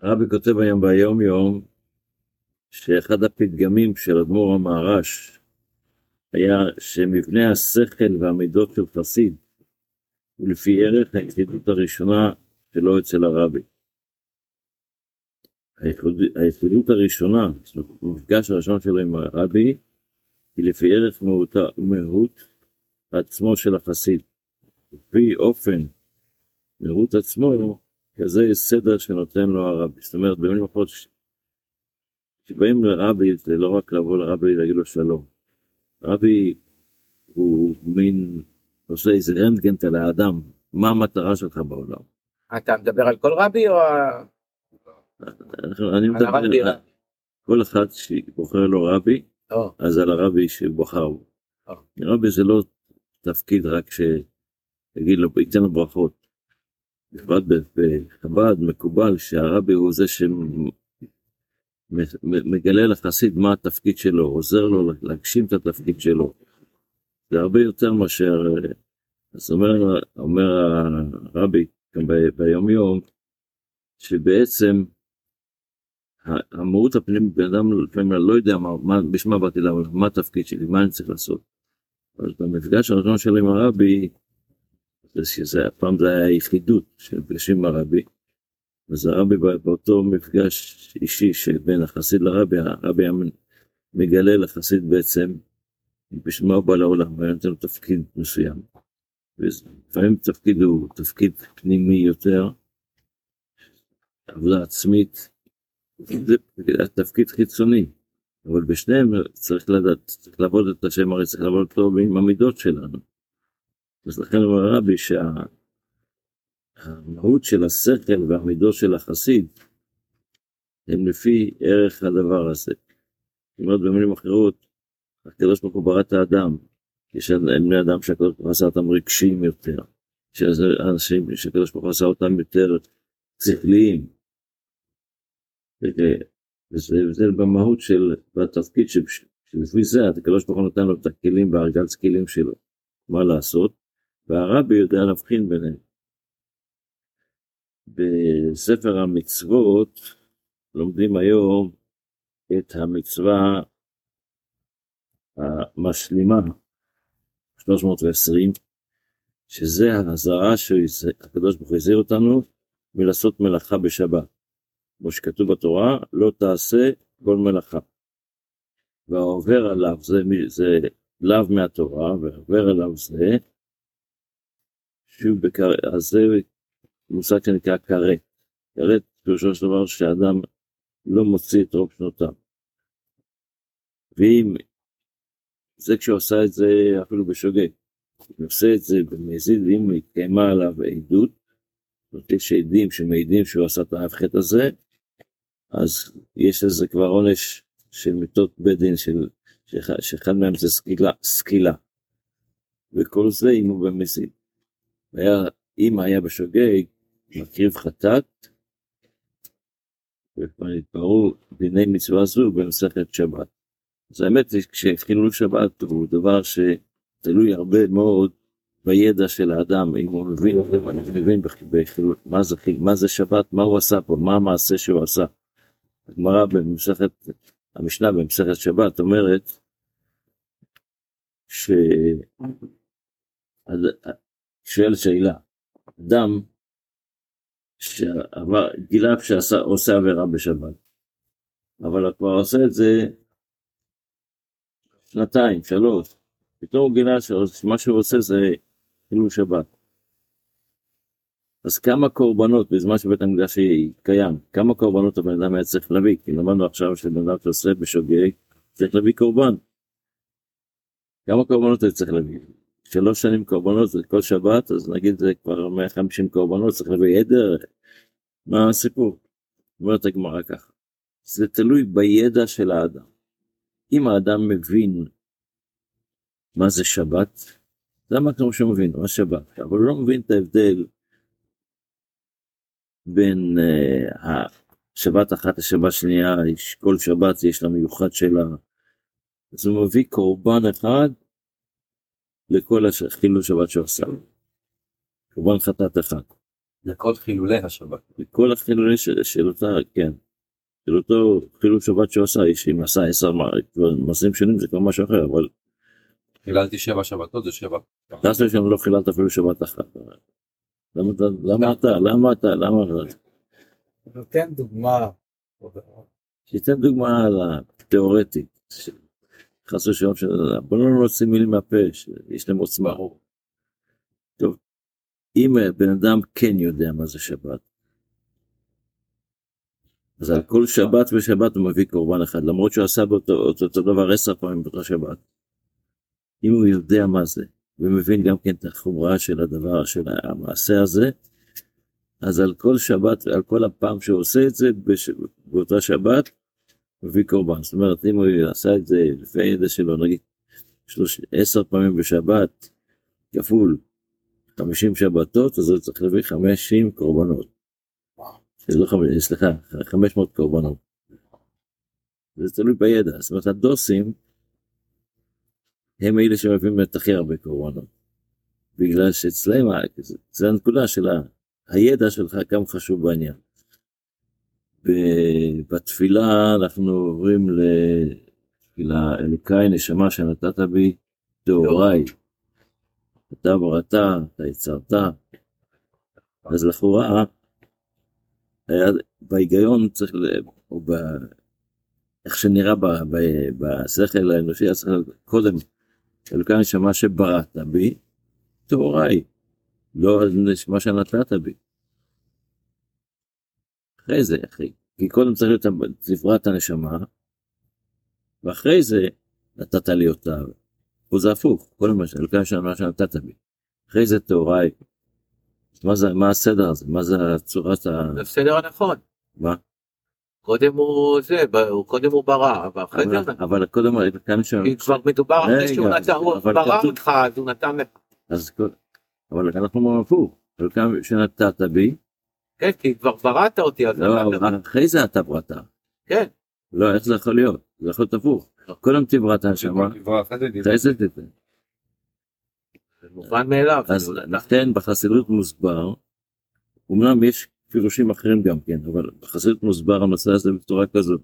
הרבי כותב היום ביום יום שאחד הפתגמים של אדמו"ר המהר"ש היה שמבנה השכל והמידות של חסיד הוא לפי ערך היחידות הראשונה שלא אצל הרבי. היחידות הראשונה, המפגש הראשון שלו עם הרבי, היא לפי ערך מהות, מהות עצמו של החסיד. לפי אופן מהות עצמו, כזה סדר שנותן לו הרבי. זאת אומרת, במילים אחרות, כשבאים לרבי, זה לא רק לבוא לרבי להגיד לו שלום. רבי הוא מין, עושה איזה רנטגנט על האדם, מה המטרה שלך בעולם. אתה מדבר על כל רבי או... אני מדבר על כל אחד שבוחר לו רבי, אז על הרבי שבוחר בו. רבי זה לא תפקיד רק שיגיד לו, ייתן לו ברכות. בפרט בחב"ד מקובל שהרבי הוא זה שמגלה לחסיד מה התפקיד שלו, עוזר לו להגשים את התפקיד שלו. זה הרבה יותר מאשר, אז אומר, אומר הרבי גם ב- ביום יום, שבעצם המהות הפנימית, בן אדם לפעמים לא יודע מה, מה, בשביל מה באתי לעבוד, מה התפקיד שלי, מה אני צריך לעשות. אז במפגש הראשון שלי עם הרבי, שזה, הפעם זה היה יחידות של מפגשים עם הרבי, אז הרבי בא- באותו מפגש אישי שבין החסיד לרבי, הרבי היה מגלה לחסיד בעצם בשביל מה הוא בא לעולם, והיה נותן לו תפקיד מסוים. ולפעמים תפקיד הוא תפקיד פנימי יותר, עבודה עצמית, זה תפקיד חיצוני, אבל בשניהם צריך לדעת, צריך לעבוד את השם הרי צריך לעבוד אותו עם המידות שלנו. אז לכן אומר הרבי שהמהות של השכל והמידות של החסיד הם לפי ערך הדבר הזה. זאת אומרת במילים אחרות, הקדוש ברוך הוא ברא את האדם, יש בני אדם שהקדוש ברוך הוא עשה אותם רגשיים יותר, יש אנשים שהקדוש ברוך הוא עשה אותם יותר שכליים, וזה הבדל במהות של, בתפקיד שלפי זה הקדוש ברוך הוא נתן לו את הכלים בארגז כלים שלו, מה לעשות, והרבי יודע להבחין ביניהם. בספר המצוות לומדים היום את המצווה המשלימה 320 שזה האזהרה שהקדוש ברוך הוא הזהיר אותנו מלעשות מלאכה בשבת. כמו שכתוב בתורה, לא תעשה כל מלאכה. והעובר עליו זה, זה לאו מהתורה, והעובר עליו זה, שהוא בקר... אז זה מושג שנקרא כרת. כרת פירושו של דבר שאדם לא מוציא את רוב שנותיו. ואם זה כשהוא עשה את זה אפילו בשוגג, הוא עושה את זה במזיד, אם התקיימה עליו עדות, זאת אומרת, יש עדים שמעידים שהוא עשה את החטא הזה, אז יש לזה כבר עונש של מיתות בית דין, שאחד מהם זה סקילה, סקילה. וכל זה אם הוא במזיד. היה, אם היה בשוגג, מקריב חטאת, וכבר נתפרו דיני מצווה זו במסכת שבת. אז האמת היא שחילול שבת הוא דבר שתלוי הרבה מאוד בידע של האדם, אם הוא מבין, אני מבין בחילול, מה זה, מה זה שבת, מה הוא עשה פה, מה המעשה שהוא עשה. הגמרא במסכת, המשנה במסכת שבת אומרת ש... שואל שאלה, אדם שעבר, גילה שעשה עושה עבירה בשבת, אבל כבר עושה את זה שנתיים, שלוש, פתאום הוא גילה שמה שהוא עושה זה חילול שבת. אז כמה קורבנות בזמן שבית המקדש קיים, כמה קורבנות הבן אדם היה צריך להביא, כי למדנו עכשיו שבן אדם שעושה בשוגג צריך להביא קורבן. כמה קורבנות היה צריך להביא? שלוש שנים קורבנות זה כל שבת, אז נגיד זה כבר 150 קורבנות, צריך להביא עדר, מה הסיפור? אומרת הגמרא ככה, זה תלוי בידע של האדם. אם האדם מבין מה זה שבת, זה המקום שהוא מבין, מה שבת, אבל הוא לא מבין את ההבדל בין uh, השבת אחת לשבת שנייה, כל שבת יש לה מיוחד שלה, אז הוא מביא קורבן אחד לכל הש- חילול שבת שהוא עשה, קורבן חטאת אחד. לכל חילולי השבת. כל החילולי של, של אותה, כן. של אותו חילול שבת איש אם עשה עשר מעשים שונים זה כבר משהו אחר, אבל חיללתי שבע שבתות זה שבע. תעשה שם לא חיללת אפילו שבת אחת. למה אתה, למה אתה, למה אתה, למה אתה, נותן דוגמה. שייתן דוגמה לתיאורטית. חס ושלום, בוא לא נוציא מילים מהפה, שיש להם עוצמה. טוב, אם בן אדם כן יודע מה זה שבת, אז על כל שבת ושבת הוא מביא קורבן אחד, למרות שהוא עשה באותו אותו דבר עשר פעמים באותה שבת. אם הוא יודע מה זה, ומבין גם כן את החומרה של הדבר, של המעשה הזה, אז על כל שבת, על כל הפעם שהוא עושה את זה, בש... באותה שבת, מביא קורבן. זאת אומרת, אם הוא עשה את זה לפי הידע שלו, נגיד, שלוש, עשר פעמים בשבת, כפול חמישים שבתות, אז הוא צריך להביא חמישים קורבנות. לא סליחה, חמש מאות קורבנות. זה תלוי בידע. זאת אומרת, הדוסים, הם אלה שמביאים את הכי הרבה קורבנות. בגלל שאצלם, זה הנקודה של הידע שלך כמה חשוב בעניין. בתפילה אנחנו עוברים לתפילה אלוקי נשמה שנתת בי טהוריי. אתה בראת, אתה יצרת. אז לכאורה, בהיגיון צריך, או ב... איך שנראה ב, ב, בשכל האנושי, אז קודם, אלוקי נשמה שבראת בי, טהוריי. לא מה שנתת בי. אחרי זה, אחי, כי קודם צריך להיות תברת הנשמה, ואחרי זה נתת לי אותה. פה זה הפוך, קודם מה מה שנתת בי. אחרי זה טהוריי. מה זה, מה הסדר הזה? מה זה צורת ה... זה הסדר הנכון. מה? קודם הוא זה, קודם הוא ברא, ואחרי זה... אבל קודם, כאן שם... כי כבר מדובר אחרי שהוא נתן, הוא ברא אותך, אז הוא נתן לך. אבל אנחנו אומרים הפוך, חלקם שנתת בי. כן, כי כבר בראת אותי. אז לא, אחרי זה אתה בראת. כן. לא, איך זה יכול להיות? זה יכול להיות הפוך. קודם תבראת הנשמה, אחרי זה תתן. זה מובן מאליו. אז לכן בחסידות מוסבר, אמנם יש פירושים אחרים גם כן, אבל בחסידות מוסבר הנושא הזה בצורה כזאת.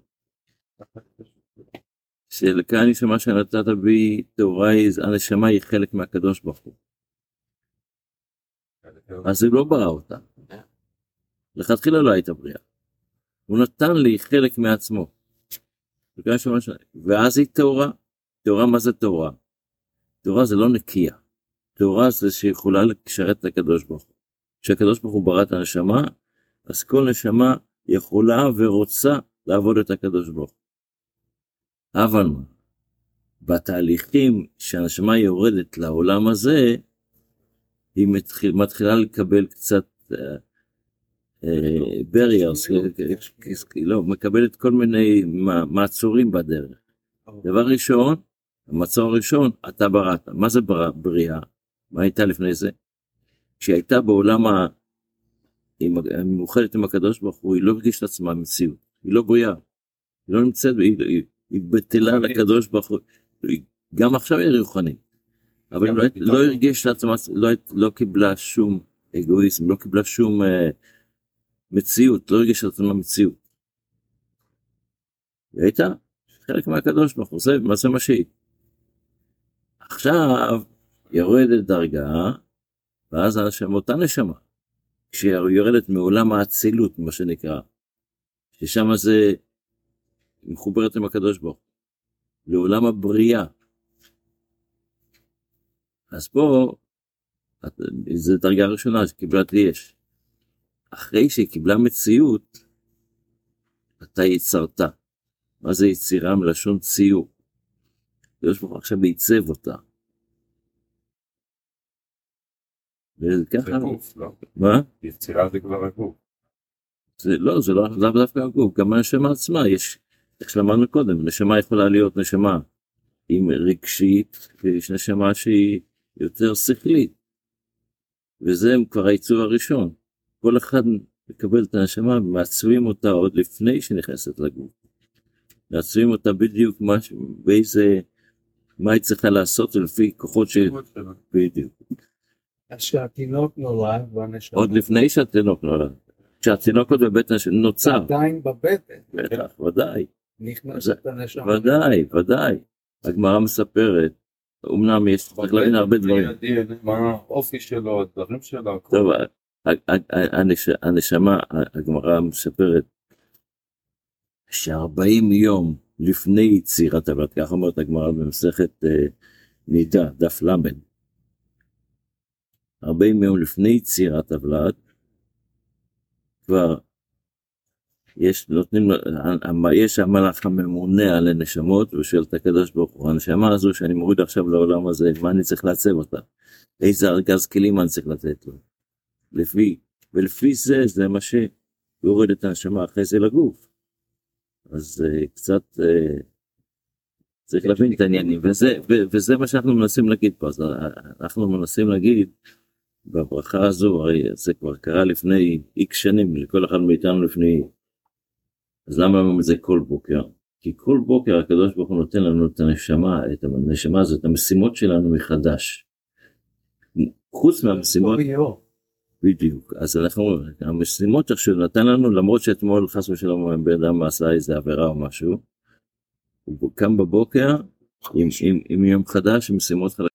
שלכאן נשמה שנתת בי טהוריי, הנשמה היא חלק מהקדוש ברוך הוא. אז הוא לא ברא אותה. לכתחילה לא הייתה בריאה. הוא נתן לי חלק מעצמו. ואז היא טהורה. טהורה מה זה טהורה? טהורה זה לא נקייה. טהורה זה שיכולה לשרת את הקדוש ברוך הוא. כשהקדוש ברוך הוא ברא את הנשמה, אז כל נשמה יכולה ורוצה לעבוד את הקדוש ברוך הוא. אבל מה? בתהליכים שהנשמה יורדת לעולם הזה, היא מתחיל, מתחילה לקבל קצת בריארס, לא, מקבלת כל מיני מעצורים בדרך. דבר ראשון, המצור הראשון, אתה בראת. מה זה בריאה? מה הייתה לפני זה? כשהיא הייתה בעולם ה... מאוחדת עם הקדוש ברוך הוא, היא לא הרגישה את עצמה מציאות, היא לא בריאה, היא לא נמצאת, היא, היא, היא בטלה לקדוש ברוך הוא, גם עכשיו היא רוחנית. אבל לא, לא הרגיש לעצמה, לא, לא קיבלה שום אגואיזם, לא קיבלה שום uh, מציאות, לא הרגישה לעצמה מציאות. היא הייתה חלק מהקדוש ברוך הוא, זה, מה זה מה שהיא. עכשיו יורדת דרגה, ואז השם אותה נשמה. כשהיא יורדת מעולם האצילות, מה שנקרא, ששם זה מחוברת עם הקדוש ברוך הוא, לעולם הבריאה. אז פה, זו דרגה ראשונה שקיבלה יש. אחרי שהיא קיבלה מציאות, אתה יצרת. מה זה יצירה מלשון ציור? הקדוש ברוך הוא עכשיו עיצב אותה. וככה... גוף, לא? מה? יצירה זה כבר הגוף. זה לא, זה לא לאו דווקא הגוף, גם הנשמה עצמה יש, איך שלמדנו קודם, נשמה יכולה להיות נשמה עם רגשית, ויש נשמה שהיא יותר שכלית. וזה כבר העיצוב הראשון. כל אחד מקבל את הנשמה ומעצבים אותה עוד לפני שנכנסת לגוף. מעצבים אותה בדיוק מה, באיזה, מה היא צריכה לעשות לפי כוחות ש... בדיוק. כשהתינוק נולד והנשמה עוד לפני שהתינוק נולד. כשהתינוק עוד בבטן נוצר, עדיין בבטן בטח, ודאי, נכנסת הנשמה. ודאי, ודאי. הגמרא מספרת, אמנם יש, צריך להבין הרבה דברים. מה האופי שלו, הדברים שלו. טוב, הנשמה, הגמרא מספרת, שארבעים יום לפני יצירת הבת, כך אומרת הגמרא במסכת אה, נידה, דף ל', ארבעים יום לפני יצירת הוולד, כבר יש, נותנים, לו- המ- יש המלאך הממונה על הנשמות, והוא שואל את הקדוש ברוך הוא, הנשמה הזו שאני מוריד עכשיו לעולם הזה, מה אני צריך לעצב אותה? איזה ארגז כלים אני צריך לתת לו? לפי, ולפי זה, זה מה שיוריד את הנשמה אחרי זה לגוף. אז uh, קצת uh, צריך להבין את העניינים, וזה, ו, וזה מה שאנחנו מנסים להגיד פה, אז אה, אנחנו מנסים להגיד בברכה הזו, הרי זה כבר קרה לפני איקס שנים, לכל אחד מאיתנו לפני, אז למה אומרים את זה כל בוקר? כי כל בוקר הקדוש ברוך הוא נותן לנו את הנשמה, את הנשמה הזאת, את המשימות שלנו מחדש. חוץ מהמשימות. בדיוק, אז אנחנו, המשימות עכשיו נתן לנו, למרות שאתמול חס ושלום בן אדם עשה איזה עבירה או משהו, הוא קם בבוקר עם, עם, עם יום חדש, עם משימות חדשות.